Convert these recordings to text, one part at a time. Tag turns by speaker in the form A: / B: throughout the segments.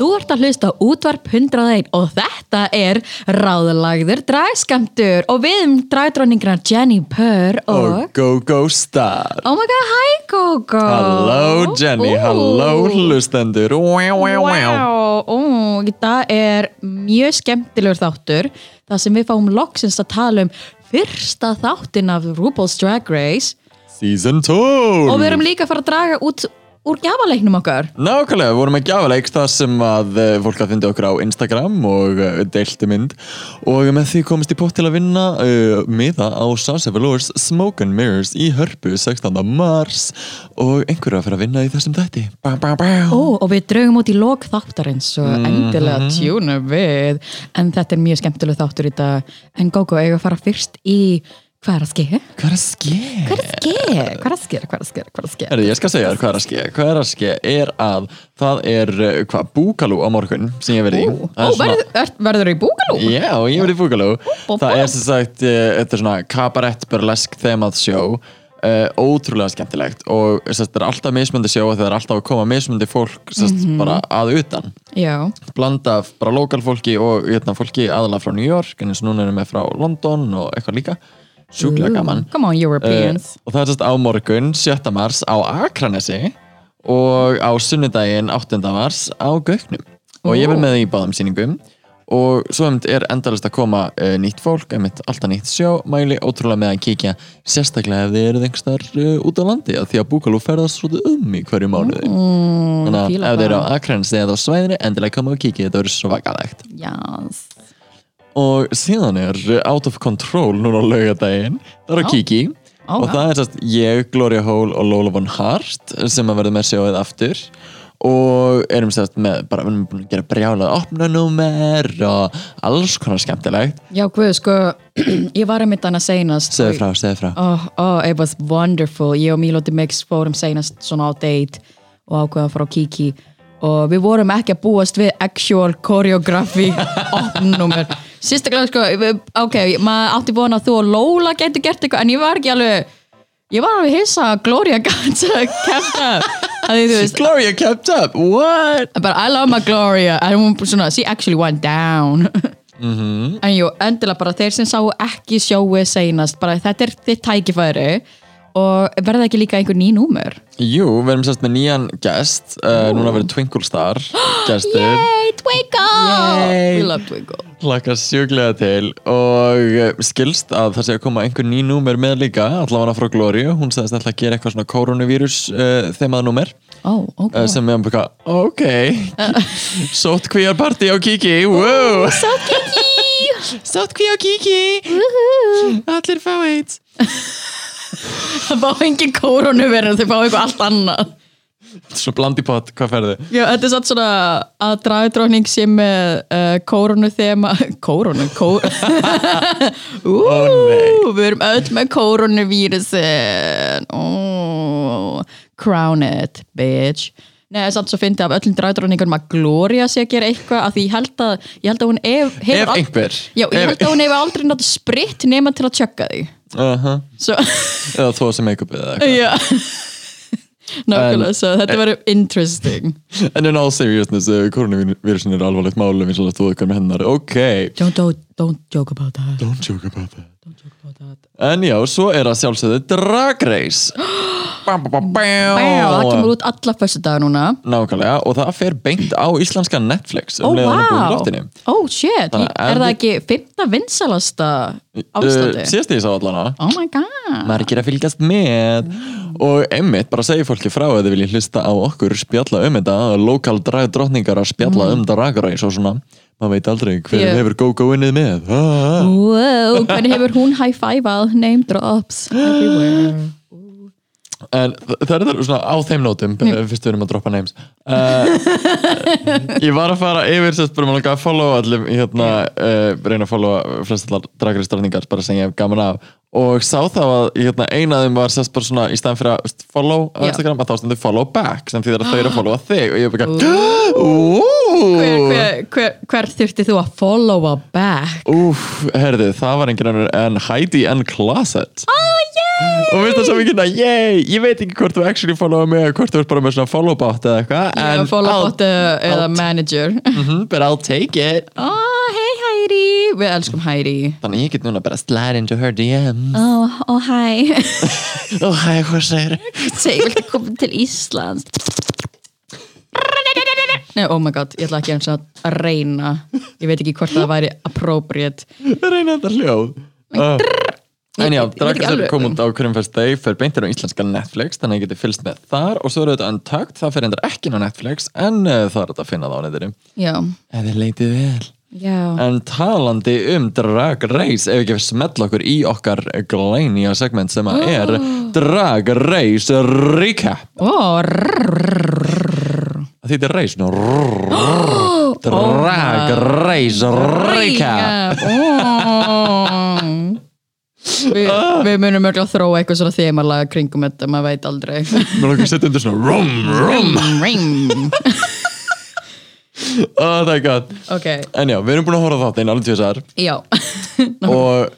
A: Þú ert að hlusta útvarp 101 og þetta er ráðlagður dragskamtur og við um dragdróningrar Jenny Purr og...
B: og GoGo Star.
A: Oh my god, hi Gogo!
B: Hello Jenny,
A: Ú.
B: hello hlustendur. Wow,
A: það er mjög skemmtilegur þáttur. Það sem við fáum loksins að tala um fyrsta þáttin af RuPaul's Drag Race.
B: Season 2
A: og við erum líka að fara að draga út úr gjafaleiknum okkar?
B: Nákvæmlega, við vorum með gjafaleik það sem að uh, fólk að fyndi okkur á Instagram og uh, deilti mynd. Og með því komist í pott til að vinna uh, miða á Sasha Velour's Smoke and Mirrors í Hörpu 16. mars. Og einhverju að fyrir að vinna í þessum þætti. Bá, bá, bá.
A: Ó, og við draugum út í lok þáttarins svo endilega tjúna við. En þetta er mjög skemmtileg þáttur í dag. En Gogo, eigum við að fara fyrst í hvað er að ske?
B: Hvað er að ske?
A: Hvað er að ske? Hvað er að ske? Hvað er að ske? Hvað er að ske?
B: Herri, ég skal segja þér hvað er að ske Hvað er að ske er að það er uh, hvað, búkalú á morgun sem ég verið í
A: Ó, ó, verður, er, verður þú í búkalú?
B: Já, ég verið í búkalú. Það er sem sagt, uh, þetta er svona kabarett burlesk þemað sjó uh, ótrúlega skemmtilegt og sem sagt, það er alltaf mismundi sjó og það er alltaf að koma mismundi fólk sem sagt, bara að utan
A: Já,
B: blanda af bara lokal fólki og hérna, fólki aðalega frá New York en eins og núna erum við frá London og eitthvað líka sjúklega gaman
A: come on Europeans
B: Uh, og það er sérst á morgun 7. mars á Akranesi og á sunnudaginn 8. mars á Gauknum og ég verð með í báðum sýningum og svo einmitt er endalist að koma uh, nýtt fólk, alltaf nýtt sjó mæli ótrúlega með að kíkja sérstaklega ef þið eruð einhverstar uh, út á landi af því að Búkalú ferðast svolítið um í hverju mánuði
A: mm,
B: þannig að ef þið eru á. Akranesi eða á svæðinu endilega koma og kíkja, þetta verður svo vakalegt
A: Yes.
B: Og síðan er Out of Control núna á laugadaginn það er á. Kiki. Og það er sérst ég, Gloria Hole og Lola Von Hart sem að verða með sjóið aftur. Og erum sérst með bara við erum búin að gera brjálað opnanúmer og alls konar skemmtilegt.
A: Já, guð, sko ég var að mynda hana seinast.
B: Segðu frá, segðu frá.
A: Oh, oh, it was wonderful. Ég og Milo The Mix fórum seinast svona á date og ákveða að fara á Kiki. Og við vorum ekki að búast við actual choreography opnummer Sérstaklega sko, ok, maður átti vona að þú og Lola getur gert eitthvað en ég var ekki alveg ég var alveg hissa að Gloria að kemta að þú veist
B: Gloria kept up, what?
A: But I love my Gloria. En hún svona, she actually went down. En jú, endilega bara þeir sem sáu ekki sjóið seinast bara þetta er þitt tækifæri og verða ekki líka einhver ný númer?
B: Jú, við erum sérst með nýjan gest. Uh, núna verður Twinkle Star gestur.
A: Yay, Twinkle!
B: Yay.
A: We love Twinkle.
B: Hlakka sjúklega til. Og eh, skilst að það sé að koma einhver ný númer með líka, allavega frá Gloria hún sagðist alltaf að gera eitthvað svona koronavírus uh, þemað númer.
A: Oh, ok.
B: Uh, sem við erum bara, ok. Sótt kvíjar party á Kiki wow.
A: Sátt Kiki!
B: Sótt kvíjar á Kiki. Allir fá AIDS
A: Það fá engin kóronu verið þau fá eitthvað allt annað
B: svo blandi pott, hvað ferði?
A: Já, þetta er satt svona að dragdrókning sé með uh, kóronu þema Kóronu? Kó... Ú,
B: nei.
A: við erum öll með kórunuvírusin Ó, Crown it, bitch Nei, samt svo fyndi af öllum dragdrókningunum að Gloria sé að gera eitthvað af því ég held að, ég held að hún ef, hefur
B: Ef einhver.
A: Já, ég
B: Ef-
A: held að hún hefur aldrei nátt spritt nema til að tjögga því
B: Uh -huh.
A: Svo,
B: eða þó sem make-upið eða eitthvað
A: já Nákvæmlega,
B: En-
A: svo þetta verður interesting.
B: En in all seriousness, uh, koronavírusin er alvarlegt málum eins og þú okkar með hennar. Ok,
A: Don't, don't, don't joke about that.
B: Don't joke about that.
A: Don't joke about that.
B: En já, svo er að sjálfsögðu Drag Race. Bam, bam, bam,
A: það kemur út alla fyrstu daga núna.
B: Nákvæmlega, og það fer beint á íslenska Netflix um
A: vá
B: loftinu.
A: Ó, shit,
B: Þannig
A: er það ekki fymta vinsalasta á Íslandi?
B: Uh, Síðast ég sá allana
A: Oh my god.
B: Margir að fylgjast með Og einmitt, bara segja fólki frá ef þið viljið hlusta á okkur spjalla um þetta Lokal drag drottningar að spjalla um Drag Race og svona. Maður veit aldrei hver
A: Ég-
B: hefur go-go innið með.
A: Wow, hvernig hefur hún high-fiveað name drops everywhere?
B: En það er það svona á þeim nótum mm. fyrst við erum að droppa names. Uh, Ég var að fara yfir sérst bara að followa allir hérna, uh, reyna að followa flest allar dragristarningar bara sem ég hef gaman af og sá þá að hérna, eina af þeim var sérst bara svona í stæðan fyrir að veist, follow á. Instagram að þá stendur follow back sem þýðir að þau eru að followa þig. Og ég er bara
A: hver, hver, hver, hver þurfti þú að followa back?
B: Úf, herðu, það var engin önnur en Heidi and Closet
A: oh yay!
B: Og veist það svo mikið að, yey, ég veit ekki hvort þú actually followa mig eða hvort þú ert bara með svona follow bot eða eitthvað
A: yeah, follow bot eða manager.
B: Mhm, but I'll take it.
A: Oh Heidi við elskum Heidi
B: þannig ég get núna bara slide into her DMs
A: oh, oh hi
B: og hæ, hvað segir
A: segi viltu koma til Íslands? Nei, oh my god, ég ætla ekki eins að reyna. Ég veit ekki hvort það væri appropriate.
B: Reyna þetta hljóð. Uh. En já,
A: alveg.
B: kom út á hverjum fyrst Day fyrir beintir á íslenska Netflix þannig að ég geti fylgst með þar. Og svo eru þetta Untucked það fyrir endur ekki á Netflix en uh, það er þetta að finna það á neyðri
A: já,
B: ef þið leitið vel
A: já
B: En talandi um Drag Race ef ekki smell okkur í okkar glænýja segment sem að er Drag Race Recap
A: oh.
B: Það þýttir race nú Drag Race Recap
A: oh. Vi, við munum mörgla að þróa eitthvað svona þemalega kringum þetta, maður veit aldrei
B: Mér langar að setja undir svona rum, rum
A: ring
B: oh, Það er gott
A: ok,
B: En já, við erum búin að horfa á þáttinn alveg tvisar
A: já.
B: Og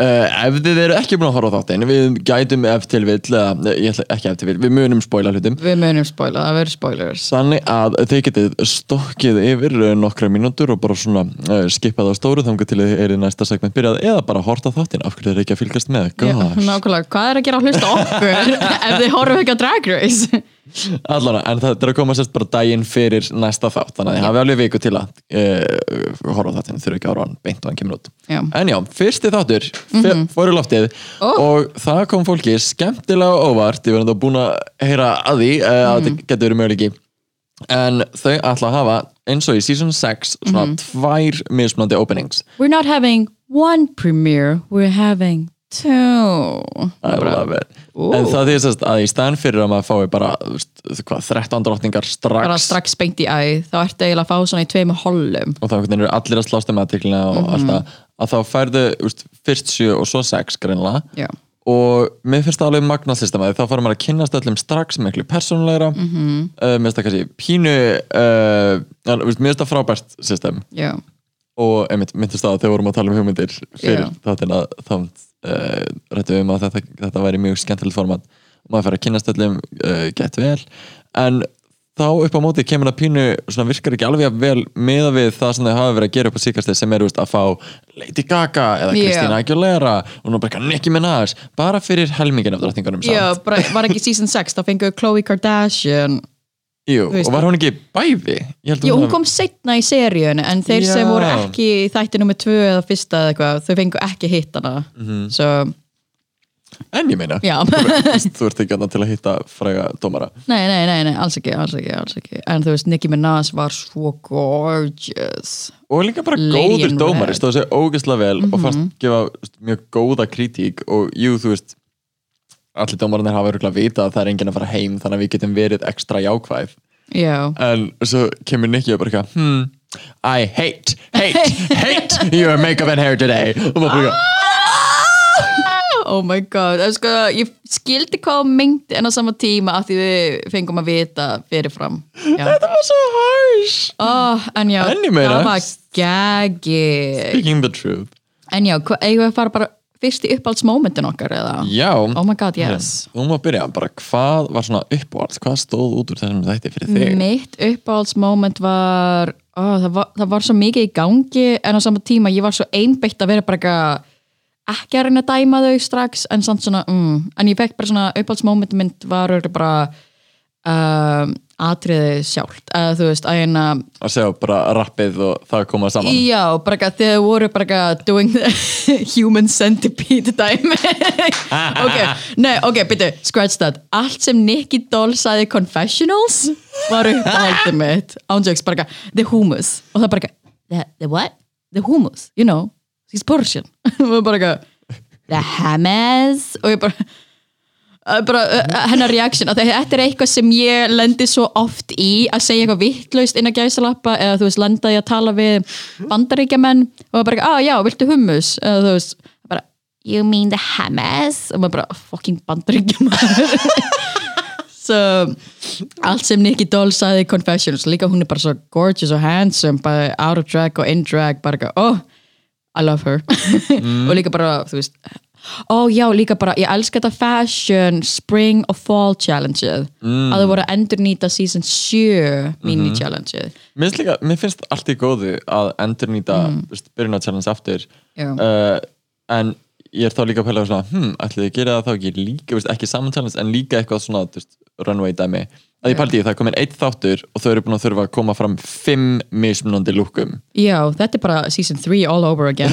B: uh, ef þið eru ekki búin að horfa á þáttinn við gætum ef til vill ætla ekki ef til vill, við munum spoila hlutum.
A: Við munum spoila, það verður spoilers.
B: Þannig að þið getið stokkið yfir uh, nokkra mínútur og bara svona uh, skipað á stóru þangar til þið er í næsta segment byrjað eða bara horta þáttinn, af hverju þið er ekki að fylgjast með?
A: Já, nákvæmlega, hvað er að gera að hlusta okkur ef þið horfum ekki á Drag Race
B: allara, en það er að koma sérst bara daginn fyrir næsta þátt, þannig að þið hafi alveg viku til að uh, horfa á þáttinn, þurfa ekki að horfa hann beint og hann kemur út
A: Já.
B: En já, fyrsti þáttur mm fór í loftið
A: Ó.
B: og það kom fólki skemmtilega óvart, ég verði enda búin að heyra að því uh, að þetta getur verið möguleiki. En þau ætla að hafa eins og í season 6 svona tvær mismunandi openings.
A: We're not having one premiere, we're having two
B: I love it
A: Ú.
B: en það er sérst að í staðan fyrir að maður fái bara veist, hvað, 13 drottningar strax,
A: bara strax beint í æð, þá ertu eiginlega að fá svona í tveimur hollum
B: og þá eru allir að slást um aðtiklina og
A: Mhm.
B: alltaf að þá færðu veist, fyrst 7 og svo 6 greinlega
A: Já,
B: og mér finnst það alveg magna systemaði þá fara maður að kynnast öllum strax miklu persónulegra mm
A: Mhm.
B: -hmm. uh, mér finnst það kannski pínu uh, en, veist, mér finnst það frábært system
A: já,
B: og einmitt myndist það að þegar vorum að tala um hugmyndir fyrir
A: Já.
B: þáttina þá uh, rættum við um að þetta, þetta væri mjög skemmtilegt format. Og maður fær að kynnast öllum uh, gett vel. En þá upp á móti kemur það pínu svona virkar ekki alveg vel meða við það sem þau hafa verið að gera upp á síkastið sem er veist, að fá Lady Gaga eða. Christina Aguilera og nú bara eitthvað Nicki Minaj bara fyrir helmingin af drottningunum
A: já bara, var ekki season 6 þá fengu Khloe Kardashian
B: Jú, og var hún ekki bæði?
A: Jú, hún kom setna í seríun en þeir sem
B: Já.
A: voru ekki í þætti nummer 2 eða fyrsta eða eitthvað, þau fengu ekki hitt hana
B: Mhm.
A: svo,
B: En ég meina, þú ert ekki annað til að hitta fræga dómara
A: nei, nei, nei, nei, alls ekki, alls ekki, alls ekki en þú veist, Nicki Minaj var svo gorgeous
B: og líka bara
A: Lady
B: góður dómari
A: Red.
B: stóð sér ógeðslega vel og fannst gefa veist, mjög góða kritík og jú, þú veist allir dómararnir hafa örgulega vita að það er enginn að fara heim þannig að við getum verið ekstra jákvæð.
A: Já,
B: en svo kemur Nicky og bara eitthvað hmm, I hate, hate, hate your makeup and hair today. Og maður bara eitthvað
A: oh my god. En sko, ég skildi hvað meinti en á sama tíma af því við fengum að vita fyrirfram. Já.
B: þetta var svo harsh.
A: Oh, en já,
B: En ég meina-
A: það var gaggi
B: speaking the truth.
A: En já, hva- eigum við að fara bara fyrst í uppáhaldsmomentin okkar eða?
B: Já,
A: oh my god, yes.
B: Þú má byrja bara hvað var svona uppáhald hvað stóð út úr þessum þætti fyrir þig?
A: Mitt uppáhaldsmoment var, ó, það var það var svo mikið í gangi en á sama tíma ég var svo einbeitt að vera bara eitthvað ekki að reyna að dæma þau strax en samt svona, mm, en ég fekk bara svona uppáhaldsmoment mynd var bara um, atriði sjálft. Eða þú veist, að hérna
B: að segja bara rappið og það koma saman.
A: Já, bara eitthvað, þegar þau voru bara eitthvað doing the human centipede dæmi. Ok, nei, ok, byrju, scratch that. Allt sem Nicky Doll sagði confessionals var uppáhaldið mitt. Ándjöks, bara eitthvað, the hummus og það bara eitthvað, the, the what? the hummus, you know, she's Persian og bara eitthvað, the hummus og ég bara bara hennar reaction að þetta er eitthvað sem ég lendi svo oft í að segja eitthvað vittlaust inn að gæsalappa eða þú veist, lenda ég að tala við bandaríkjamenn og bara, ah já, viltu hummus? Eða þú veist, bara, you mean the Hamas og maður bara fucking bandaríkjum so allt sem Nicky Doll sagði í Confessions líka hún er bara svo gorgeous og handsome bara out of drag og in drag bara oh, I love her. Og líka bara, þú veist ó já, líka bara, ég elska þetta fashion spring og fall challenge-ið. Að þau voru að endurnýta season 7 mini challenge-ið.
B: Mér finnst, líka, mér finnst allt í góðu að endur nýta mm. byrjun á challenge aftur. Uh, en ég er þá líka að pæla svona, hm, ætli þið gera það þá ekki líka, veist, ekki saman challenge en líka eitthvað svona veist, runway dæmi að ég pældi í það komin eitt þáttur og þau eru búin að þurfa að koma fram fimm mismunandi lúkum
A: já, þetta er bara season 3 all over again.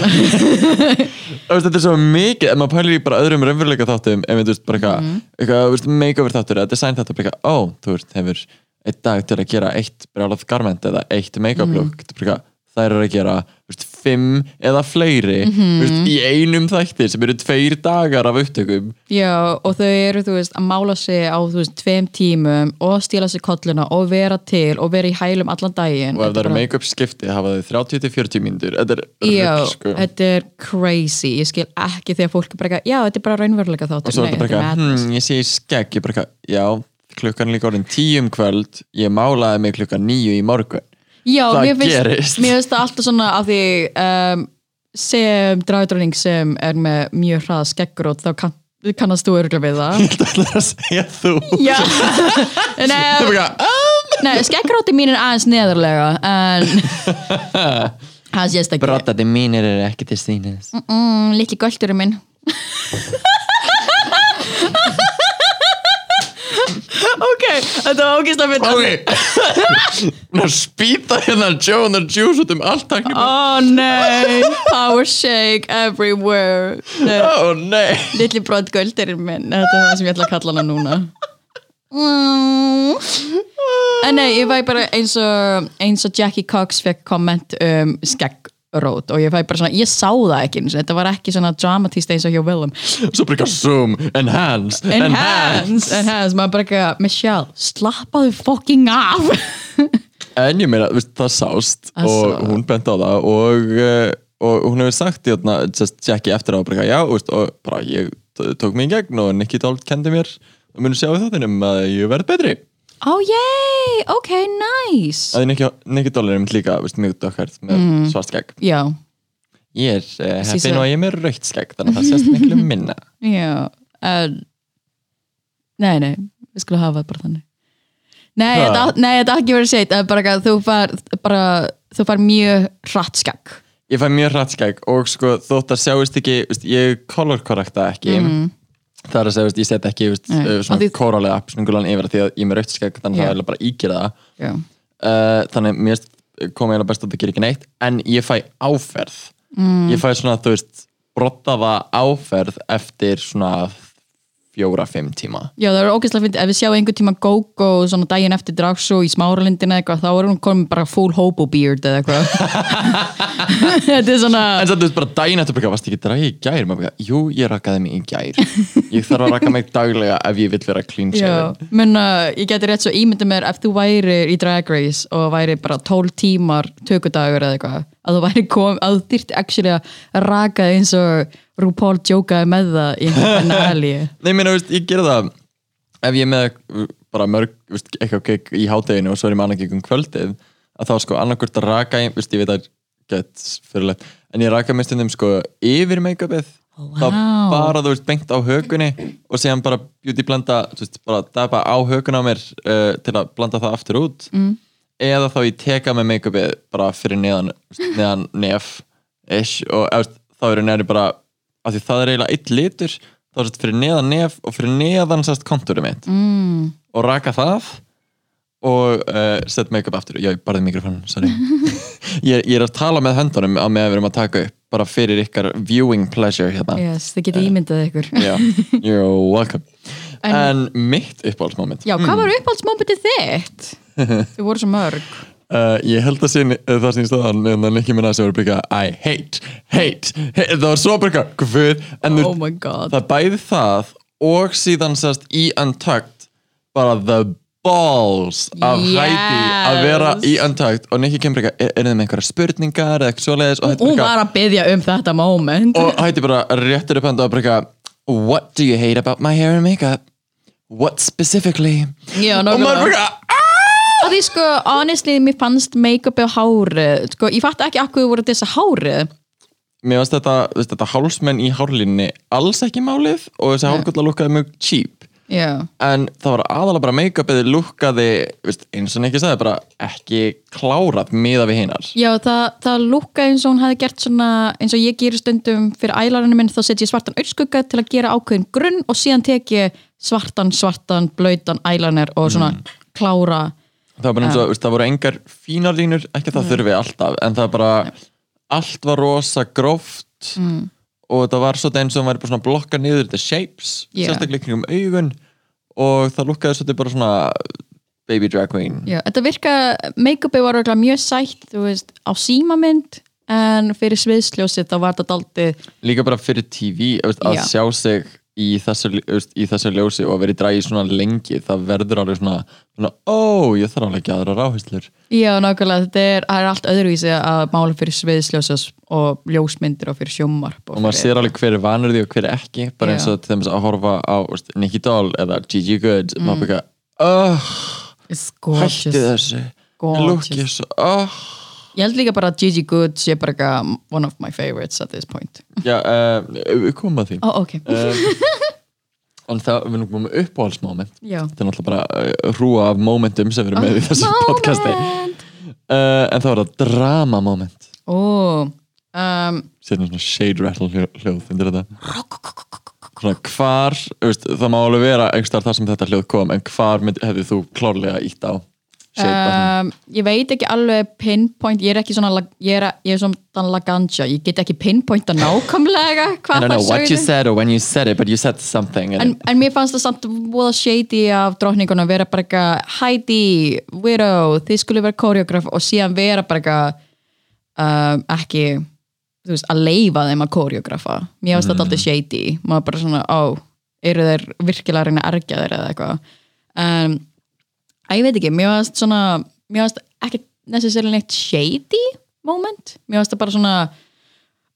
B: Þetta er svo mikið, ef maður pælir í bara öðrum raunveruleika þáttum, ef við veist bara eitthvað eitthvað, þú veist, makeover þáttur eða design þáttur, bara eitthvað, ó, þú veist, hefur einn dag til að gera eitt brjálað garment eða eitt make-up er bara eitthvað þær eru að gera, veist, fimm eða fleiri,
A: Mhm.
B: þú veist, í einum þætti sem eru tveir dagar af upptökum.
A: Já, og þau eru, veist, að mála sig á, tveim tímum og stíla sig kolluna og vera til og vera í hælum allan daginn.
B: Og ef það eru
A: bara-
B: make-up skipti hafa þau 30-40 mínútur, þetta er
A: Já,
B: sko.
A: þetta er crazy. Ég skil ekki þegar fólk eitthvað, já, þetta er bara raunveruleika þáttur.
B: Og svo er þetta
A: madness.
B: hm, ég sé í skegg. Ég eitthvað, já, klukkan er líka orðin tíu um kvöld, ég málaði mig klukkan níu í morgun
A: Já,
B: það
A: mér finnst,
B: gerist.
A: mér finnst það alltaf svona af því um, sem dragdróning sem er með mjög hrað skeggrót þá kann, kannast þú örgulega við það.
B: Þetta ætlar að segja þú.
A: Já.
B: Er
A: Nei,
B: bara, ah,
A: nei skeggróti mín er aðeins neðarlega en það sést ekki.
B: Brottati mínir eru ekki til stínis
A: mm, Litli gölturinn minn Ok, þetta var ógist að finna
B: Ok spýta hérna Joe and the Juice út um allt
A: Oh nei, power shake everywhere. Nei.
B: Ó nei.
A: Lilli brot göldirinn minn. Þetta er það sem ég ætla að kalla hana núna. Mm. En nei, ég væ bara eins og eins og Jackie Cox fekk komment um skeggrót og ég væ bara svona, ég sá það ekki og þetta var ekki svona dramatíst eins og hjá Willem.
B: Svo bara eitthvað zoom. Enhance
A: Enhance, enhance, maður bara ekki að Michelle, slappaðu fucking af.
B: En ég meina, það sást
A: Það
B: og hún bent á það og, uh, og hún hefur sagt þarna just Jackie eftir á bara eitthvað, já, og bara ég tók mig í gegn og Nicky Doll kendi mér og muni sjá í þáttinum að ég verð betri
A: Oh yay, ok, nice.
B: Að Nicky, Nicky Doll er einmitt líka, þú veist, mjög dökkart með mm. svart skegg.
A: Já,
B: Ég er uh, heppin og ég er með rautt skegg þannig að það sést miklu minna.
A: Já en, Nei, nei, við skulum hafa það bara þannig. Nei, þetta, er ekki verið seitt bara, þú far bara, þú far mjög hratt skegg.
B: Ég fæ mjög hratt skegg og sko þótt að sjáist ekki, veist, ég color correcta ekki það er að segja, ég set ekki veist.
A: Nei,
B: svona
A: því-
B: kórálega appsningulan yfir því að ég er með rautt skegg þannig að það er bara
A: Já,
B: uh, þannig mér kom eiginlega best að það gerir ekki neitt en ég fæ áferð
A: Mm.
B: ég fæ svona, þú veist brottaða áferð eftir svona fjóra-fimm tíma.
A: Já, það er ógeðslega fyndið, ef við sjáum einhvern tíma GóGó svona daginn eftir dragsjó í smáralindina eitthvað, þá er hún komin bara full hobo beard eða eitthvað. Þetta er svona
B: en það, veist, bara daginn eftir bara, varst ekki dragið í gær? Bara, jú, ég rakaði mig í gær. Ég þarf að raka mig daglega ef ég vill vera clean shaven.
A: Menna, ég geti rétt svo ímyndið mér ef þú væri í Drag Race og væri bara 12 tímar tökudagur eða eitthvað að þú væri kom, að þú þyrfti actually að raka eins og RuPaul jókaði með það í finale
B: Nei, meina, veist, ég gera það ef ég með uh, bara mörg veist, eitthvað gig í hádeginu og svo er ég með annað gig um kvöldið að þá sko annarkvort að raka ég, veist, ég veit að get fyrirlegt, en ég raka mig stundum sko yfir make-upið þá
A: Vá.
B: bara þú veist bengt á hökunni og síðan bara beauty blanda þú veist, bara daba á hökun á mér uh, til að blanda það aftur út mm. eða þá ég teka með make-upið bara fyrir neðan, neðan nef ish, og eða, þá eru neðri bara af því það er eiginlega eitt litur þá er þetta fyrir neðan nef og fyrir neðan sérst kontúrum mitt.
A: Mm.
B: og raka það og uh, set make-up aftur. Já, ég barði mikrofónum, sorry. Ég, ég er að tala með höndunum á með að við erum að taka upp bara fyrir ykkar viewing pleasure hérna.
A: Yes, þið geti ímyndað ykkur.
B: já, you're welcome. En,
A: En-
B: mitt uppáhaldsmoment.
A: Já, hvað var uppáhaldsmomentið þitt? Þau voru svo mörg
B: Uh, ég held að sín, uh, það sín stöðan en það ekki minna sem voru byggja I hate, hate, hate það var svo byggja, guð en
A: Oh
B: þú- það er bæði það og síðan sérst í Untucked bara the balls af
A: Yes.
B: Heidi að vera í Untucked og Nicky kemur eitthvað, er, er þið með einhverja spurningar eða eitthvað svoleiðis og
A: Hún var að byggja um þetta moment
B: og Heidi bara réttur upp og bara eitthvað What do you hate about my hair and makeup? What specifically?
A: Já,
B: og maður eitthvað
A: að því sko, honestly, mér fannst make-upi á hárið, sko, ég fatt ekki akkur voru þess að hárið.
B: Mér finnst þetta, þetta hálsmenn í hárlínni alls ekki málið og þessi hárgólla lukkaði mjög cheap.
A: Já,
B: en það var aðalega bara make-upið lukkaði, veist, eins og Nicky sagði bara ekki klárað miða við hinnar
A: já það, það lúkka eins og hún hefði gert svona, eins og ég gerir stundum fyrir ælarinu minn, þá set ég svartan auðskugga til að gera ákveðin grunn og síðan tek ég svartan, svartan, blöytan ælanir og svona klára
B: það bara veist, það voru engar fínar línur ekki að það þurfi alltaf, en það bara allt var rosa gróft mm. og það var svolítið eins og hún væri bara svona blokka niður the shapes,
A: Já.
B: sérstaklega kringum augun og það lukkaði svolítið bara svona baby drag queen
A: Já, þetta virka, make-upi var mjög sætt, þú veist, á símamynd en fyrir sviðsljósið þá var þetta daldið,
B: líka bara fyrir TV að
A: Já.
B: sjá sig í þessu, í þessu ljósi og að vera í dragi svona lengi það verður alveg svona, svona ó, ég þarf alveg ekki aðra ráhyslur
A: já, nákvæmlega þetta er, er allt öðruvísi að mála fyrir sviðsljósið og ljósmyndir og fyrir sjómarp
B: og maður sér alveg hver er vanur því og hver er ekki bara eins og til þess að horfa á veist, Nicky Doll eða Gigi Good mm. maður byggja, oh, hætti þessu.
A: Gorgeous.
B: lukki svo, oh
A: Ég held líka bara að Gigi Good sé bara eitthvað one of my favorites at this point.
B: Já, uh, við komum að því.
A: Ó, oh, ok.
B: Um, en það, við erum komið með uppáhaldsmoment.
A: Já.
B: Þetta er náttúrulega bara uh, hrúa af momentum sem við erum með í þessu podcasti.
A: Moment.
B: uh, en það var það drama moment
A: Ó um,
B: sér svona shade rattle hljó- hljóð finnir þetta. Svona hvar veist, það má alveg vera einhverstaðar þar sem þetta hljóð kom en hvar hefði þú klárlega ítt á
A: um, Ég veit ekki alveg pinpoint Ég er ekki svona, ég er, ég er svona laganja Ég get ekki pinpointa nákvæmlega
B: I
A: hvað
B: don't know
A: það
B: what you
A: sögðu.
B: said or when you said it but you said something
A: en, en mér fannst það samt voða shady af drottningun að vera bara eitthvað Heidi, Widow, þið skulle vera koreograf og síðan vera bara eitthvað um, ekki veist, að leifa þeim að koreografa mér finnst þetta alltaf shady. Maður bara svona, á, eru þeir virkilega að reyna að ergja þeir eða eitthvað? Um, að ég veit ekki, mér finnst svona mér finnst ekki necessarily neitt shady moment, mér finnst það bara svona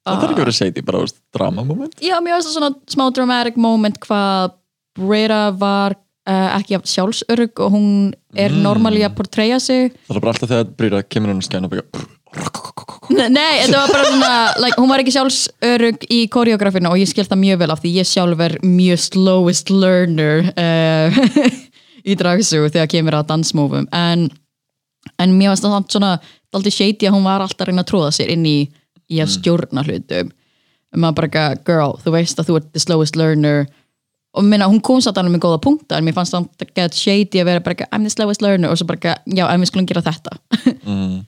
B: það þarf ekki að vera shady, bara veist, drama moment.
A: Já, mér finnst það svona smá dramatic moment hvað Brita var uh, ekki sjálfsörg og hún er mm. normali að portraya sig.
B: Það er bara alltaf þegar Brýra kemur hún að skæna og byggja
A: Nei, þetta var bara svona like, hún var ekki sjálfsörg í koreografinu og ég skil það mjög vel af því ég sjálf er mjög slowest learner uh, í dragsug þegar kemur að dansmófum. En, en mér finnst það svona aldrei shady að hún var alltaf að reyna að tróða sér inn í, í að stjórna hlutum. Maður bara eitthvað, girl, þú veist að þú ert the slowest learner. Og minna, hún kom satt alveg með góða punkta en mér fannst það að get shady að vera bara eitthvað, I'm the slowest learner. Og svo bara eitthvað, já, en við skulum gera þetta.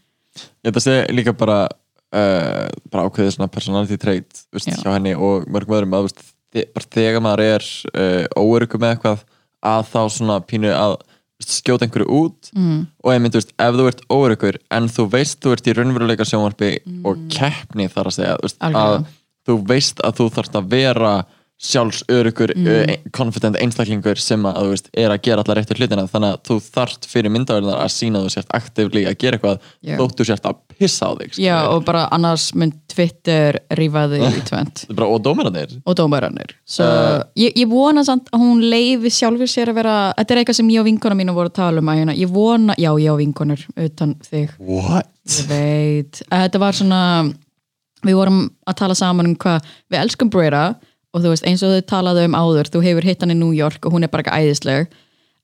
B: Ég þetta sé líka bara uh, bara ákveðið svona personality trait veist,
A: Já.
B: hjá henni og mörgum öðrum að veist, þe- bara þegar maður er uh, óöryggur með eitthvað að þá svona pínu að skjóta einhverju út mm. og ég myndi, veist, ef þú ert óöryggur en þú veist þú ert í raunveruleika sjónvarpi og keppni þar að segja veist, að
A: Algjörlega.
B: þú veist að þú þarfst að vera sjálfsöryggur mm. confident einstaklingur sem að þú veist er að gera allar réttu hlutina þannig að þú þarft fyrir myndaverðinar að sína þú sért aktivli að gera eitthvað
A: Já.
B: þótt þú sért að pissa á þig
A: Já,
B: skilurðu.
A: og bara annars mynd Twitter rífaði í tvent
B: og dómaranir
A: og dómarannir so,
B: Uh,
A: ég, ég vona samt að hún leifi sjálfur sér að vera þetta er eitthvað sem ég og vinkona mínu voru að tala um að hérna, ég vona, já, ég og vinkonur utan þig,
B: what?
A: ég veit að þetta var svona við vorum að tala saman um hvað við elskum Brera og þú veist, eins og þau talaðu um áður þú hefur hitt hann í New York og hún er bara ekki æðisleg.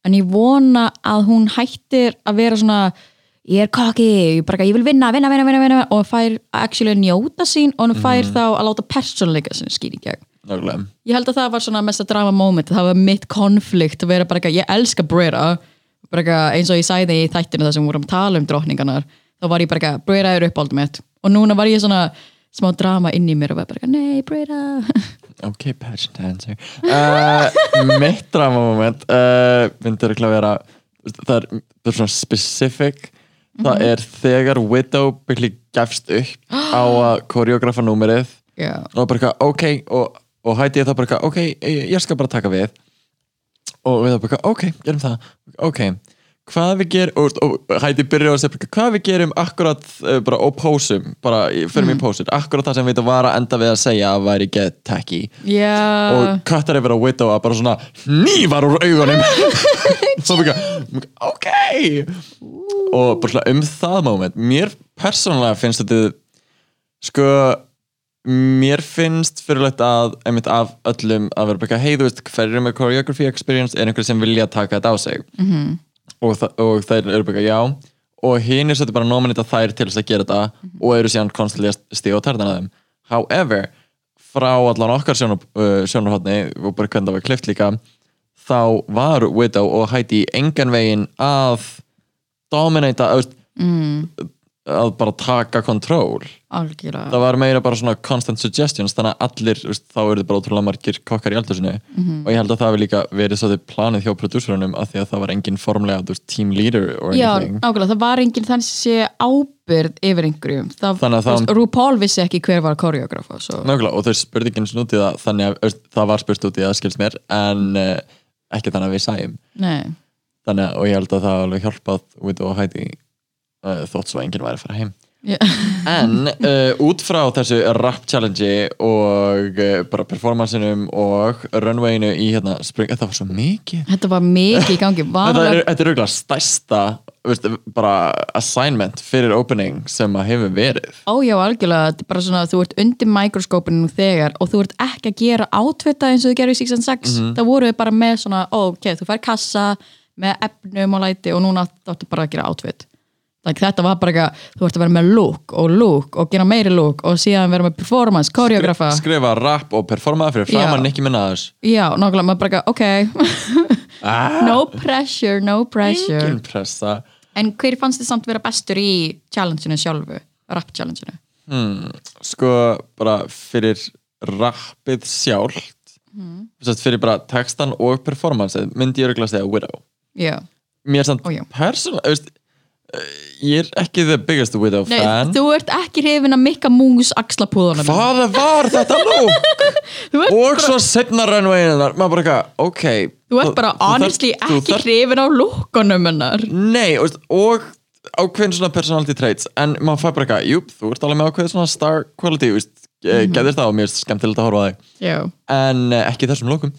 A: En ég vona að hún hættir að vera svona ég er cocky, ég, bara, ég vil vinna, vinna, vinna, vinna, og fær actually að njóta sín og hún fær þá að láta persónuleika sinni skýr í gegn.
B: Nákvæmlega.
A: Ég held að það var svona mesta drama moment það var mitt konflikt að vera bara eitthvað, ég elska Brera. Bara eins og ég sæði í þættinu þar sem við vorum að tala um drottningarnar þá var ég bara eitthvað, Brera er uppáldum mitt. Og núna var ég svona smá drama inn í mér og var bara eitthvað, nei Brera
B: Ok, pageant answer uh, Mitt drama moment uh, myndi örugglega vera það er, það er svona specific. Það er þegar Widow byrli gefst upp á að koreografa númerið
A: já,
B: og bara eitthvað, ok og, og hætti ég það bara eitthvað, ok, ég, ég skal bara taka við. Og við það bara eitthvað, ok, gerum það. Ok, hvað við gerum og, og hætti byrja á að segja hvað við gerum akkurat uh, bara á pósum bara fyrir
A: Mm.
B: mig pósur, akkurat það sem við var að enda við að segja að væri get tacky.
A: Já,
B: og kattar yfir að bara svona nývar úr augunum. Svo bara ok. Og bara svona um það moment. Mér persónulega finnst þetta sko mér finnst fyrirlegt að einmitt af öllum að vera bara hei þú veist hverjum með choreography experience? Er einhver sem vilja taka þetta á sig? -hmm. Og, þa og þær eru bara já. Og hinn er svolítið bara nominita þær til þess að gera þetta og eru síðan konstantlega stíð á tærðan að þeim. However frá allan okkar uh, sjónarhóttni og bara hvernig það var klift líka þá var Widow og Heidi engan veginn að dominata að, mm. Að bara taka kontról það var meira bara svona constant suggestions þannig að allir, veist, þá eru þið bara ótrúlega margir kokkar í aldursinu
A: Mhm.
B: og ég held að það hefur líka verið svo þið planið hjá prodúsurunum af því að það var engin formlega, veist, team leader
A: Já, nákvæmlega, það var enginn þannig að sé ábyrð yfir einhverjum. Það,
B: Þannig að það-
A: RuPaul vissi ekki hver var koreografa svo.
B: Nákvæmlega, og þau spurði ekki eins og út í það þannig að veist, það var spurt út í það skilst mér en uh, ekki þannig að við sæjum þótt svo enginn væri að fara heim.
A: Já.
B: en uh, út frá þessu rap challenge og uh, bara performancinum og runwayinu í hérna spring, þetta var svo mikið.
A: Þetta var mikið í gangi
B: þetta er, þetta er auðvitað stærsta veist, bara assignment fyrir opening sem að hefur verið.
A: Ójá algjörlega. Bara svona, þú ert undir mikroskópinu þegar og þú ert ekki að gera átvita eins og þú gerir í 6 and 6
B: Mhm.
A: það voru við bara með svona, ó, ok, þú fær kassa með efnum og læti og núna þáttu bara að gera átvit þetta var bara eitthvað, þú ert að vera með look og look og gera meiri look og síðan vera með performance, koreografa
B: skrifa rap og performa fyrir framan
A: Já.
B: Nicki Minaj
A: Já, nákvæmlega, maður bara, ok No pressure, no pressure En hver fannst þið samt vera bestur í challengeinu sjálfu, rap challengeinu?
B: hmm, sko bara fyrir rappið sjálft
A: Mhm.
B: mm. fyrir bara textan og performance myndi ég örgulega segja Widow
A: Já,
B: mér samt
A: já.
B: persónulega ég er ekki the biggest Widow
A: Nei,
B: fan.
A: þú ert ekki hrifin að mikka mús axlapúðunum.
B: Hvað var þetta nú?
A: Þú ert
B: og svo setna runwayinu þar. Maður bara eitthvað, ok.
A: Þú ert bara
B: þarft-
A: honestly
B: þú
A: ekki
B: þarft-
A: hrifin á lookunum hennar.
B: Nei, og, og ákveðin svona personality traits. En maður fær bara eitthvað, jú, þú ert alveg með ákveðin svona star quality, veist, mm
A: Mhm.
B: -hmm. getur það og mér er skemmtilegt að horfa á þig.
A: Já,
B: en uh, ekki í þessum lókum.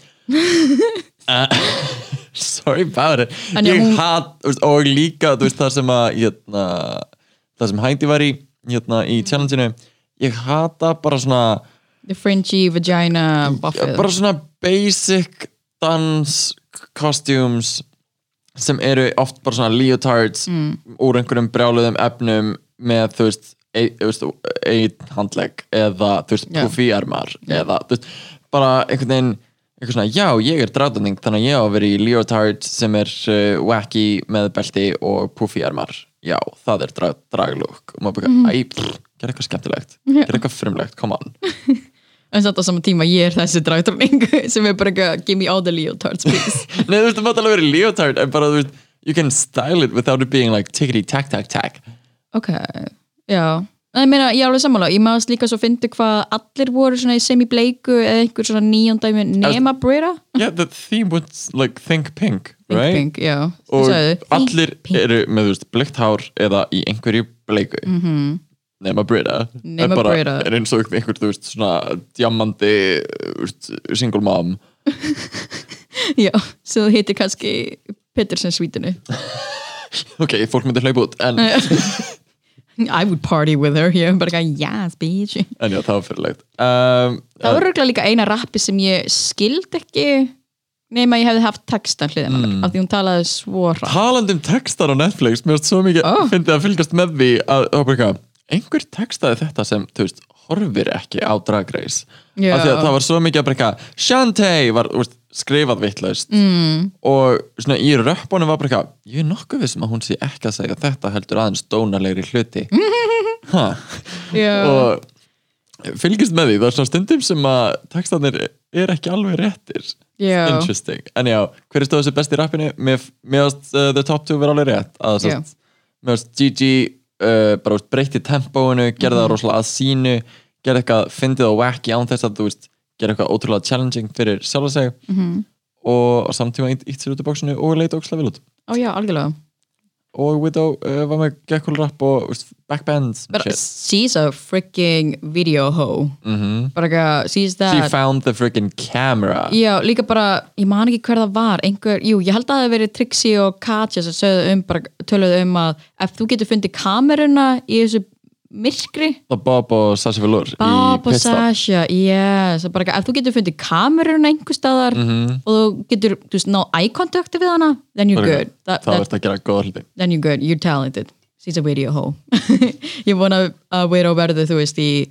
B: Uh, sorry about it
A: En
B: ég
A: hún-
B: hat, þú veist, og líka veist, það sem að hérna, það sem Heidi var í hérna, í challengeinu ég hata bara svona
A: the fringy vagina
B: Já,
A: buffið
B: bara svona basic dans costumes sem eru oft bara svona leotards
A: Mm.
B: úr einhverjum brjáluðum efnum með þú veist einn handlegg eða þú veist
A: Já.
B: puffy armar eða þú veist bara einhvern veginn eitthvað svona, já, ég er drátunding þannig að ég á að vera í leotard sem er uh, wacky með belti og puffy armar. Já, það er dra draglúk og maður bara,
A: Mhm.
B: æ, pff, gera eitthvað skemmtilegt. Gera eitthvað frumlegt, come on.
A: En samt á saman tíma ég er þessi dragtrúning sem er bara ekki, give me all the leotards please.
B: Nei, þú veist, það mátt alveg verið leotard en bara, þú veist, you can style it without it being like tickety tack tack tack
A: Ok, já Nei, meina, ég er alveg sammála, ég maður líka svo fyndi hvað allir voru svona í semi-bleiku eða einhver svona nýjóndæmi nema Brita
B: Yeah, the theme was like think pink,
A: Pink
B: right?
A: Pink, já
B: og allir
A: Pink.
B: eru með, þú veist, blikt hár eða í einhverju bleiku -hmm. nema
A: Mhm. Nema
B: bara,
A: Brita.
B: er eins og einhver, þú veist, svona diamandi, single mom
A: Já, svo þú heitir kannski Petersen svítinu
B: ok, fólk myndi hlaupa út en,
A: I would party with her, er bara ekki yes bitch
B: en já, það var fyrirlegt um,
A: Það var örugglega líka eina rappi sem ég skild ekki nema ég hefði haft textan hliðin mm. af því hún talaði svo hratt
B: talandi um textar á Netflix mér finnst svo mikið
A: Oh.
B: að fylgast með því að, að eitthvað, einhver textaði þetta sem þú veist, horfir ekki á Drag Race
A: Já.
B: af því að það var svo mikið að eitthvað, Shantae var veist, skrifað vitlaust mm. og svona í röppunum var bara eitthvað, ég er nokkuð vissum að hún sé ekki að segja þetta heldur aðeins dónalegri hluti.
A: Já.
B: og fylgist með því það er svona stundum sem að textanir er ekki alveg réttir
A: Já.
B: interesting, en já, hver er stóð þessi best í rappinu mér varst uh, the top 2 vera alveg rétt að
A: Já.
B: sest, mér varst Gigi uh, bara breytti tempóinu, gerði það rosalega að sínu gerði eitthvað, fyndið og wacky án þess að þú veist, gerði eitthvað ótrúlega challenging fyrir sjálf að segja
A: Mhm.
B: og á samtíma ítt sér út í bóksinu og leita ókslega vel út
A: Ó já, algjörlega
B: og Widow uh, var með Gekul Rap og veist, backbands
A: But
B: shit.
A: she's a freaking video hoe
B: Mhm.
A: bara eitthvað, she's
B: She
A: that
B: found the freaking camera
A: Já, líka bara, ég man ekki hver það var einhver, jú, ég held að það hefði verið Trixie og Katja sem sögðu um, bara töluðu um að ef þú getur fundið kameruna í þessu myrkri.
B: Bob og Sasha Velour
A: Bob og Sasha, yes. Bara, ef þú getur fundið kameruna einhver staðar
B: Mhm.
A: og þú getur, þú veist, ná eye contact við hana, then you're
B: Bara-
A: good. That,
B: Þá ertu að gera góða hluti.
A: then you're good, you're talented. She's a video hoe. Ég vona að vera á verðu, þú veist, í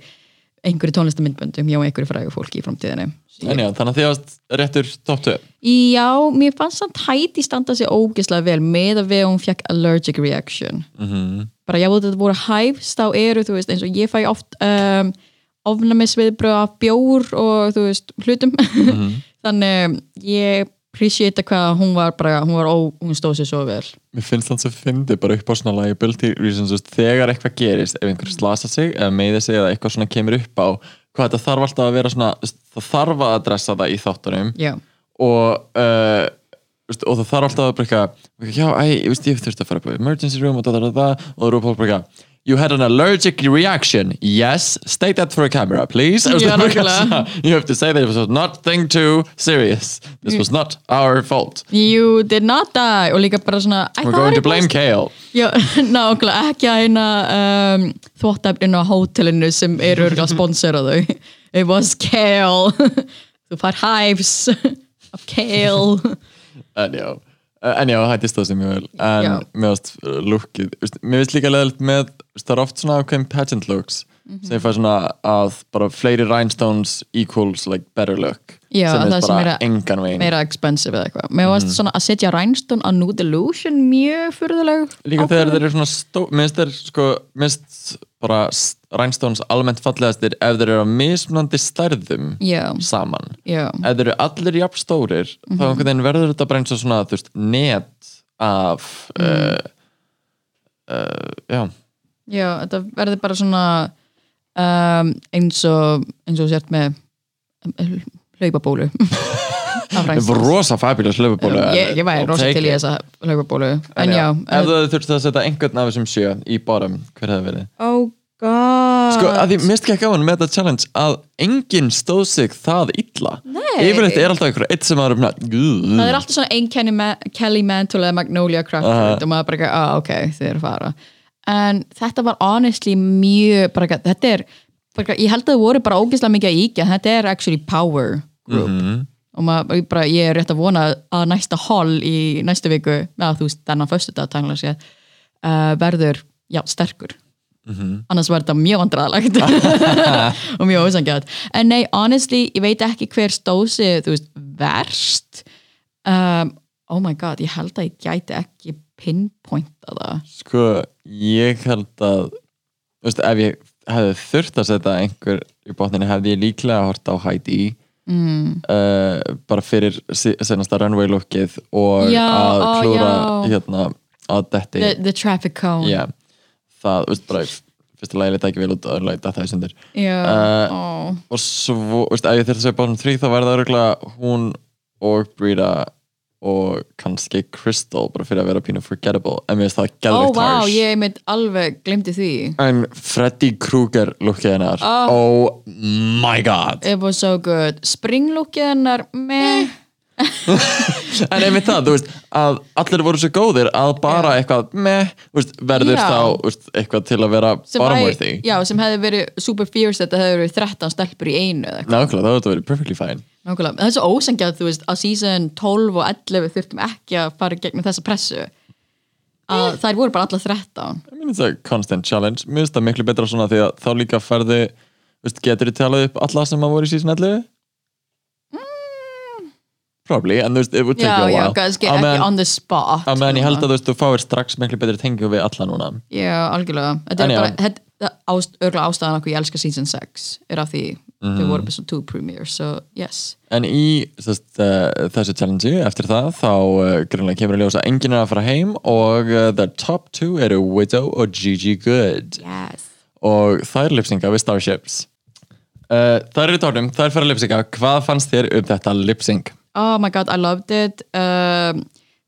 A: einhverju tónlistamindböndum hjá einhverju frægu fólki í framtíðinni.
B: En já, þannig að þið varst réttur top 2
A: Já, mér fannst samt Heidi standa sig ógeðslega vel með að við hún fekk allergic reaction.
B: Mhm.
A: bara já, þetta voru hæfst á eru þú veist, eins og ég fæ oft um, ofnæmisviðbröð af bjór og þú veist, hlutum. Þannig ég appreciate hvað hún var bara, hún var ó, hún stóð sér svo vel.
B: Mér finnst það svo fyndi bara upp á svona liability reasons þegar eitthvað gerist, ef einhver slasa sig eða meiði sig eða eitthvað svona kemur upp á hvað þetta þarf alltaf að vera svona það þarf að adressa það í þáttunum.
A: Já,
B: og uh, og það þarf alltaf að eitthvað já, æ, ég ég þurfti að fara upp á emergency room og það, það, það, og það rúpa bara eitthvað You had an allergic reaction. Yes, state that for a camera, please. Þú veist,
A: Já,
B: það er bara
A: nákvæmlega.
B: svona, You have to say that it was nothing too serious. This was not our fault.
A: you did not die og líka bara svona I
B: We're
A: thought
B: going to
A: it was-
B: blame Kale.
A: Já, nákvæmlega ekki að hérna um, þvóttefnin á hótelinu sem eru örgulega sponsor á þau it was kale þú fær hives of kale
B: En já, uh, en já, hætti stóð sem mjög vel En mér uh, lookið veist, Mér finnst líka leðilt með Það er oft svona ákveðin pageant looks
A: Mhm.
B: sem ég fæ svona að bara fleiri rhinestones equals like better look
A: Já,
B: sem er
A: sem
B: bara
A: að-
B: engan veginn
A: meira expensive eða eitthvað mér varst
B: Mhm.
A: svona að setja Rhinestone á Nude Illusion mjög furðuleg
B: Líka þegar þeir eru svona stó minnst þeir sko, minnst bara rhinestones almennt fallegastir ef þeir eru á mismunandi stærðum
A: Já,
B: saman
A: já,
B: ef þeir eru allir jafn stórir
A: Mhm.
B: þá einhvern veginn verður þetta bara eins og svona þú veist, net af
A: Mhm.
B: uh, uh, já
A: já þetta verður bara svona um, eins og eins og sért með um, hlaupabólu.
B: Það var rosa fabulous hlöfubólu
A: ég, ég væri rosa til í þessa hlaupabólu. En já,
B: Ef þú þurfti að setja einhvern af þessum sjö í bottom, hver hefði verið?
A: oh god.
B: Sko, að því mist ekki að gáðan með þetta challenge að enginn stóð sig það illa.
A: Nei.
B: Yfirleitt er alltaf einhver eitt sem er svona
A: það er alltaf svona ein Kenny Ma Kelly Mantle eða Magnolia Crawford og maður bara ekki, ah ok, þið eru að fara en þetta var honestly mjög bara, þetta er, bara, ég held að það voru bara ógeðslega mikið að íkja, þetta er actually power group. Og maður bara, ég er rétt að vona að næsta hall í næstu viku, að þú veist, þennan föstu dag tangla sér, uh, verður já, sterkur. Annars var þetta mjög vandræðalegt og mjög ósangjart en nei, honestly, ég veit ekki hver stósi þú veist, verst. Um, oh my god ég held að ég gæti ekki pinpointa það
B: Sko, ég held að veist, ef ég hefði þurft að setja einhver í botninni hefði ég líklega hort á Heidi mm. bara fyrir senasta runway lookið og
A: Já,
B: að
A: ó,
B: klúra
A: já.
B: hérna að detti
A: the, the traffic cone
B: Já, það, þú veist, bara í fyrsta lagi leta ekki vel út og öðru lagi datta það í
A: Já,
B: Uh,
A: ó.
B: og svo, þú veist, ef ég þurfti að segja bottom 3 þá væri það örgulega hún og Brita og kannski Crystal bara fyrir að vera pínu forgettable en mér finnst það
A: Ó,
B: gæðveikt
A: vá,
B: harsh.
A: ég mitt alveg glimti því.
B: En Freddy Krueger lukkið hennar.
A: Ah.
B: oh my god.
A: It was so good. Springlookið hennar, meh
B: en einmitt það, þú veist, að allir voru svo góðir að bara eitthvað meh, veist, verður
A: Já.
B: þá veist, eitthvað til að vera
A: sem,
B: bottom-worthy
A: væri- já, sem hefði verið super fierce þetta hefði verið 13 stelpur í einu eða eitthvað.
B: nákvæmlega, það hefði verið perfectly fine.
A: Nákvæmlega, það er svo ósengjað, þú veist, á season 12 og 11 þurftum ekki að fara gegnum þessa pressu. Að þær voru bara allar 13
B: I mean, it's a constant challenge. Mér finnst það miklu betra svona því að þá líka ferði þú veist, getur þið talað upp alla sem að voru í season 11 probably, en þú veist, it would take
A: Mm. Já,
B: a
A: já,
B: while
A: kannski
B: Á
A: ekki
B: meðan-
A: on the spot
B: á meðan ég held að þú veist, þú fáir strax miklu betri tengjum við alla núna
A: Já, algjörlega Þetta
B: En
A: er
B: já.
A: bara, þetta ást, örgulega ástæðan okkur ég elska season 6 er af því
B: Mhm.
A: þau voru episode 2 premiere, so yes
B: en í sest, uh, þessu challenge eftir það þá uh, grunlega kemur að ljósa enginn er að fara heim og uh, the top two eru Widow og Gigi Good
A: Yes
B: og þær lipsinga við Starships uh, þær eru í tónum, þær fara að lipsinga hvað fannst þér um þetta lipsing?
A: Oh my god, I loved it. Um,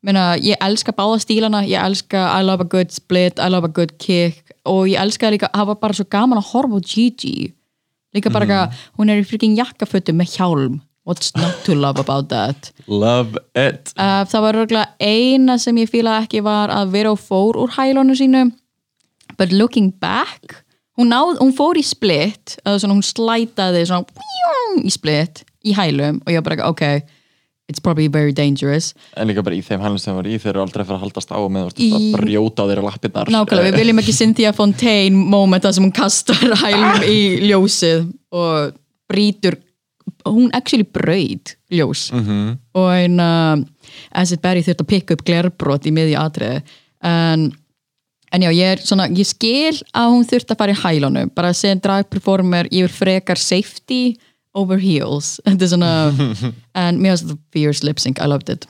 A: Meina, ég elska báða stílana, ég elska I love a good split, I love a good kick. Og ég elska líka, það var bara svo gaman að horfa á Gigi. Líka bara mm. hún er í freaking jakkafötu með hjálm what's not to love about that?
B: Love it.
A: Uh, það var röglega eina sem ég fíla ekki var að vera og fór úr hælónu sínu. But looking back hún, náð, hún fór í split svona hún slætaði svona í split í hælum. Og ég var bara ok it's probably very dangerous.
B: En líka bara í þeim hælum sem var í þeir eru aldrei að fara að haldast á með bara að brjóta á þeirra lappirnar.
A: Nákvæmlega, við viljum ekki Cynthia Fontaine moment þar sem hún kastar hælum í ljósið og brýtur hún actually braid ljós. -hmm. og einn uh, Acid Berry þurft að pikka upp glerbrot í miðju atriði. En, en já, ég, svona, ég skil að hún þurft að fara í hælunum bara segja dragperformer yfir frekar safety over heels. Þetta er svona en mér finnst þetta fierce lip sync, I loved it.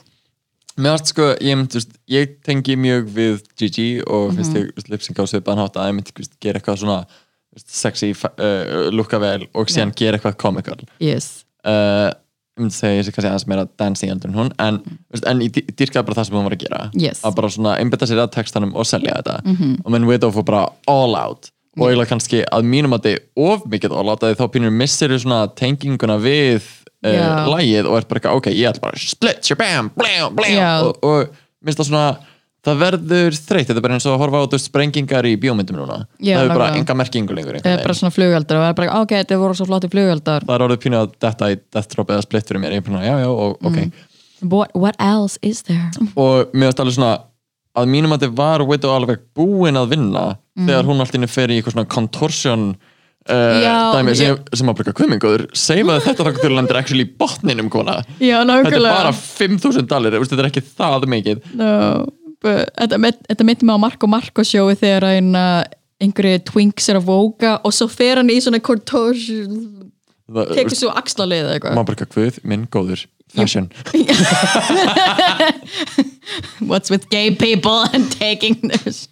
B: Mér finnst sko, ég, mynd, veist, ég tengi mjög við Gigi og finnst
A: Mhm.
B: mm -hmm. ég lipsynka á svipaðan hátt að ég myndi gera eitthvað svona sexy, uh, lukka vel og síðan gera eitthvað comical.
A: Yes,
B: uh, ég myndi segja sé kannski aðeins meira dancing heldur en hún en, veist, en ég dýrkaði bara það sem hún var að gera.
A: Yes.
B: að bara svona einbytta sér að textanum og selja þetta. Og menn Widow fór bara all out og eiginlega kannski að mínum að þið of mikið out að þið þá pínur missir svona tenginguna við uh,
A: Já.
B: lægið og er bara eitthvað, ok, ég ætla bara split, shabam, blam, blam
A: Já.
B: og, og minnst það svona það verður þreytt, þetta er bara eins og að horfa á þú sprengingar í bíómyndum núna
A: Já,
B: það er bara enga merkingu lengur einhvern
A: er bara
B: veginn.
A: svona flugeldar og það er bara, ok, þetta voru svo flotti flugeldar
B: það er orðið pínu að detta í Death Drop eða split fyrir mér, ég er bara, já, já, og, ok
A: what, what else is there?
B: og mér finnst alveg svona að mínum að þið var Widow alveg búin að vinna þegar hún alltaf fer í eitthvað svona contortion uh,
A: Já,
B: dæmi sem, sem að breyka kvimmingur seifaði þetta þá til lendir actually í botninum kona.
A: Já,
B: þetta er bara 5.000 dalir þetta er ekki það mikið.
A: No, but, þetta, met- þetta myndi mig á Marko Marko sjói þegar uh, einhverju twinks er að vóka og svo fer hann í svona
B: Það-
A: tekur svo axlalið eða eitthvað.
B: Maður breyka kvið, minn góður fashion.
A: What's with gay people and taking this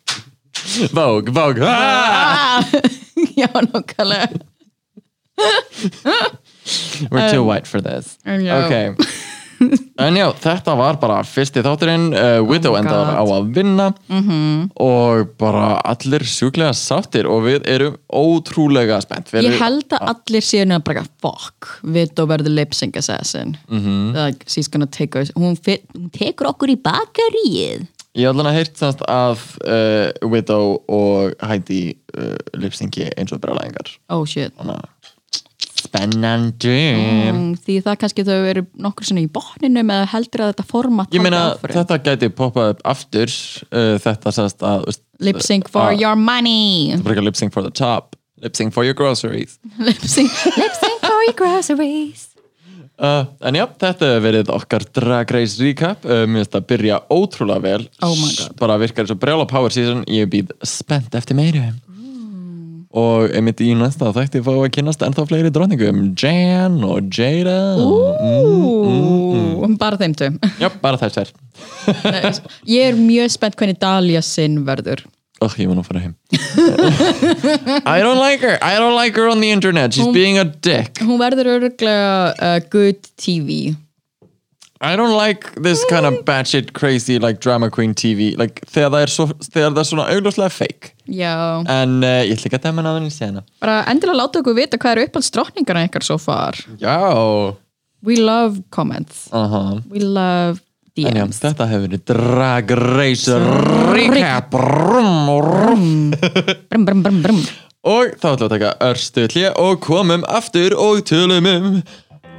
B: Vogue, Vogue ah!
A: ah! já, nokkulega
B: we're too white for this
A: En já.
B: ok en já, þetta var bara fyrsti þátturinn uh, Widow
A: Oh my
B: endaði
A: God.
B: á að vinna -hmm. og bara allir sjúklega sáttir og við erum ótrúlega spennt við
A: ég
B: erum,
A: held að allir séu nefn bara fuck, Vito verður lip sync assassin
B: Mhm.
A: like, she's gonna take us hún, fit, hún tekur okkur í bakaríið
B: ég hef alveg heyrt semst að uh, Widow og Heidi uh, lipsyngi eins og breglaðingar
A: oh shit.
B: Þannig að spennandi.
A: Mm, því það kannski þau eru nokkur svona í botninum eða heldur að þetta format
B: ég meina þetta gæti poppað upp aftur uh, þetta sérst að veist,
A: lip sync for
B: að-
A: your money.
B: Bara lip sync for the top. Lip sync for your groceries.
A: Lip sync, lip for your groceries
B: Uh, en já, þetta hefur verið okkar Drag Race recap. Uh, Mér finnst að byrja ótrúlega vel.
A: Oh.
B: Bara virkar eins og brjála power season. Ég býð spennt eftir meiri Og einmitt í næsta þætti fá að kynast ennþá fleiri dronningum Jan og Jada. Og,
A: Ú, bara þeim tveim.
B: Já, bara þess er
A: ég er mjög spennt hvernig Dahlia sinn verður
B: Oh, ég var nú að fara heim. I don't like her. I don't like her on the internet. She's being a dick.
A: hún verður öruglega uh, good TV
B: I don't like this kind of batshit crazy like drama queen TV like, þegar, það er svo, þegar það er svona augljóslega fake.
A: Já,
B: En uh, ég ætla ekki að dæma náðan í sena.
A: Bara endilega láta okkur vita hvað eru uppáhalds drottningarna ykkar so far.
B: Já.
A: We love comments.
B: Uh
A: we love
B: En já, þetta hefur verið Drag Race Recap. Brum, brum.
A: brum, brum.
B: Og þá ætlum við að taka örstu hlje og komum aftur og tölum um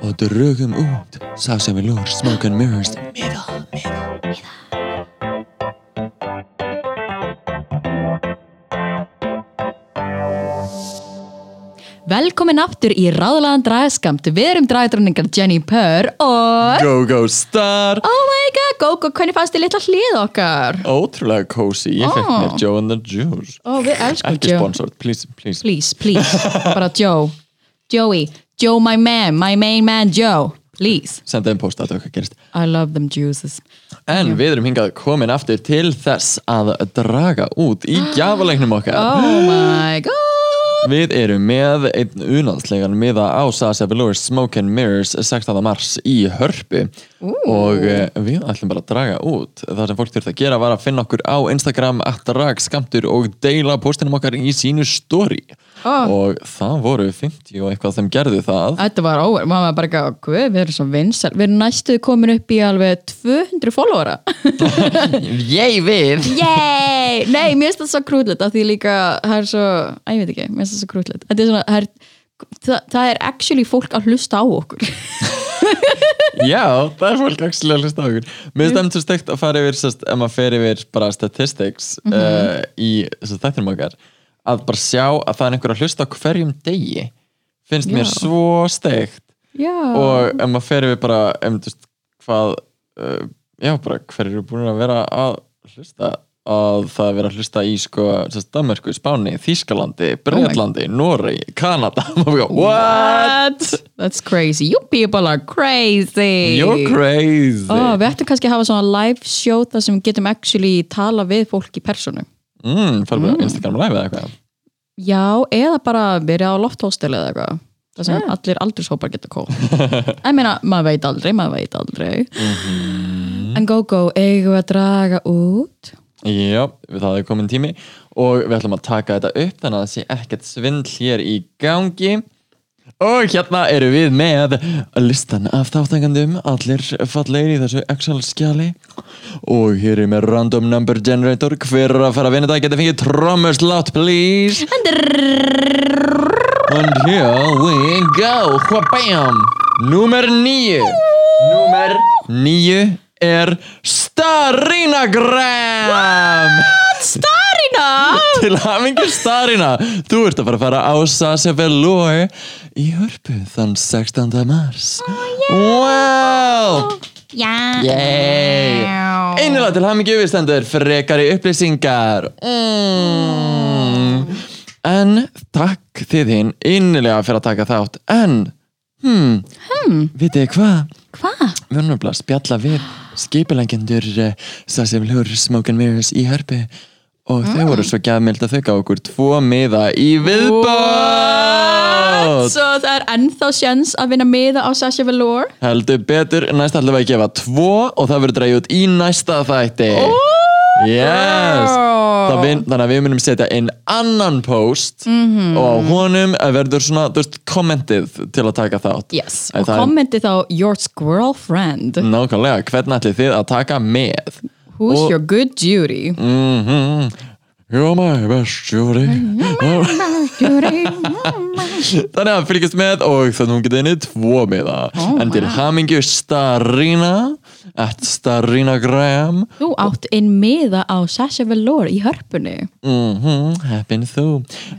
B: og drögum út Sasha Velour, Smoke and Mirrors Middle, middle
A: velkomin aftur í ráðlagan dragaskamt við erum dragdroningar Jenny Purr og
B: Go Go Star.
A: Oh my god, Gogo, hvernig fannst þið litla hlið okkar?
B: Ótrúlega cozy, ég fekk
A: Oh.
B: mér Joe and the Juice
A: ó, við elskum
B: Ekki
A: Joe.
B: sponsored, please, please.
A: Please, please, bara Joe. Joey, Joe my man my main man Joe, please.
B: Senda þeim post að það hvað gerist.
A: I love them juices.
B: En við erum hingað komin aftur til þess að draga út í gjafalegnum okkar.
A: Oh my god
B: Við erum með einn unanslegan miða á Sasha Velour Smoke and Mirrors 16. mars í hörpu. Og uh, við ætlum bara að draga út. Það sem fólk þurft að gera var að finna okkur á Instagram að drag skamtur og deila postinum okkar í sínu story
A: Ah.
B: og það voru 50 og eitthvað sem gerðu það.
A: Þetta var óver, maður var bara ekki að guð, við erum svo vinsal, við erum næstuð komin upp í alveg 200 followera.
B: Ég við.
A: Yey! Nei, mér finnst það svo krútlet af því líka, það er svo, að ég veit ekki mér finnst það svo krútlet Þetta er svona, það er, það, það er actually fólk að hlusta á okkur.
B: Já, það er fólk að hlusta á okkur. Mér það svo steikt að fara yfir sest, ef maður fer yfir bara statistics uh, í þættinum okkar að bara sjá að það er einhver að hlusta hverjum degi finnst mér
A: Já.
B: svo steikt. Og ef maður fer yfir bara um, veist, hvað uh, já, bara hver eru búin að vera að hlusta að það er verið að hlusta í sko, sest, Danmörku, Spáni, Þýskalandi Breitlandi, Noregi, Kanada. What?
A: That's crazy, you people are crazy.
B: You're crazy.
A: Ó, Við ættum kannski að hafa svona live show þar sem við getum actually tala við fólk í personu
B: mm, bara mm. Instagram live eða eitthvað?
A: Já, eða bara verið á lofthóstel eða eitthvað. Það sem allir aldurshópar geta kól Ég meina, maður veit aldrei, maður veit aldrei. En go go, eigum við að draga út?
B: Já, það er komin tími og við ætlum að taka þetta upp þannig að það sé ekkert svindl hér í gangi og hérna eru við með listan af þáttangandum allir fallegir í þessu Excel-skjali. Og hér er með random number generator. Hver er að fara að vinna þetta geta fengið trommurslátt please. And here we go. Hwabam Númer nýju Númer nýju er Starinagram
A: Starina!
B: Til hamingi Starina Þú ert að fara að fara á Velour í hörpu þann 16. mars Wow
A: Já
B: Yay Einilega til hamingi við stendur frekari upplýsingar mm. En takk þið hinn innilega fyrir að taka þátt En, hmm, hmm. vitið hvað?
A: Hvað?
B: Við erum að spjalla við skipilengendur uh, Sassi Velour Smoke and Mirrors í hörpu og þau voru svo gæðmild að þau gá okkur tvo miða í viðbót.
A: Svo það er ennþá sjans að vinna miða á Sasha Velour?
B: Heldur betur, næst ætlum við að gefa tvo og það verður dreigð út í næsta þætti. Yes. Það vin, þannig að við munum setja inn annan post
A: Mhm.
B: og á honum verður svona, veist, kommentið til að taka þátt.
A: Yes, og
B: það er-
A: kommenti þá Your squirrel friend
B: Nákvæmlega, hvernig ætlið þið að taka með
A: Who's
B: Og-
A: your good Judy?
B: Mhm. You're my best Judy Þannig að fylgjast með og þannig að hún getið inni tvo miða.
A: Oh,
B: En til hamingju Starina at Starina Graham
A: Þú átt inn miða á Sasha Velour í hörpunni.
B: Mm Heppin þú.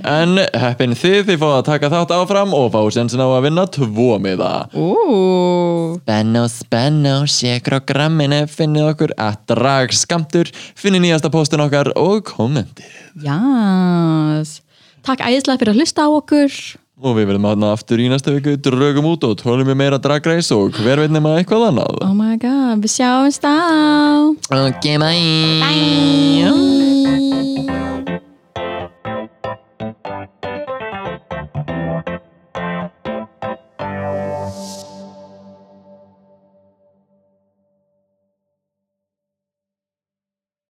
B: En heppin þið þið fáið að taka þátt áfram og fá sensin á að vinna tvo miða.
A: Ooh.
B: Spenno, spenno, sékur á gramminu finnið okkur að drag skamtur finnið nýjasta postin okkar og kommentið.
A: Jás. Takk æðislega fyrir að hlusta á okkur
B: Og við verðum aðna aftur í næsta viku, drögum út og tölum við meira drag race og hver veit nema eitthvað annað.
A: Oh my god, við sjáumst á
B: Ok, bye! bye.